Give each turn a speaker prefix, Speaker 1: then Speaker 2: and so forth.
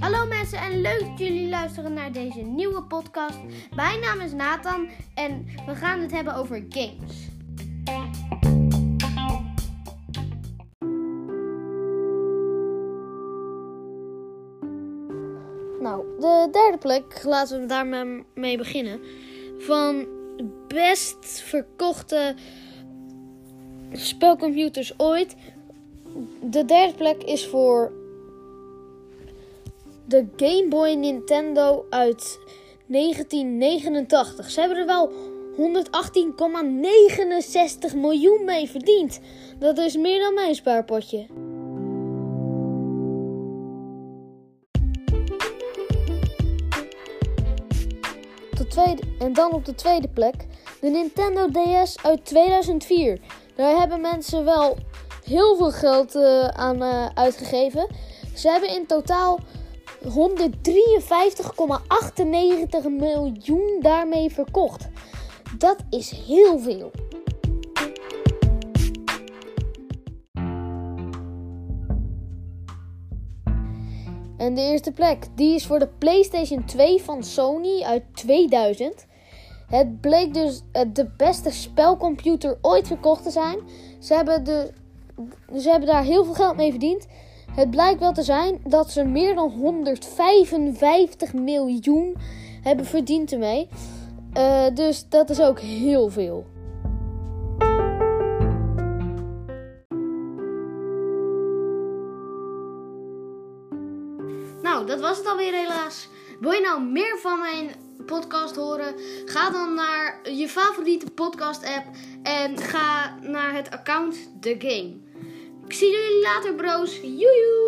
Speaker 1: Hallo mensen en leuk dat jullie luisteren naar deze nieuwe podcast. Mijn naam is Nathan en we gaan het hebben over games. Nou, de derde plek, laten we daar mee beginnen. Van best verkochte spelcomputers ooit. De derde plek is voor de Game Boy Nintendo uit 1989. Ze hebben er wel 118,69 miljoen mee verdiend. Dat is meer dan mijn spaarpotje. tweede, en dan op de tweede plek de Nintendo DS uit 2004. Daar hebben mensen wel heel veel geld uh, aan uh, uitgegeven. Ze hebben in totaal 153,98 miljoen daarmee verkocht. Dat is heel veel. En de eerste plek, die is voor de PlayStation 2 van Sony uit 2000. Het bleek dus de beste spelcomputer ooit verkocht te zijn. Ze hebben, de, ze hebben daar heel veel geld mee verdiend. Het blijkt wel te zijn dat ze meer dan 155 miljoen hebben verdiend ermee. Uh, dus dat is ook heel veel. Nou, dat was het alweer helaas. Wil je nou meer van mijn podcast horen? Ga dan naar je favoriete podcast app en ga naar het account The Game. Ik zie jullie later, bros. Joejoe!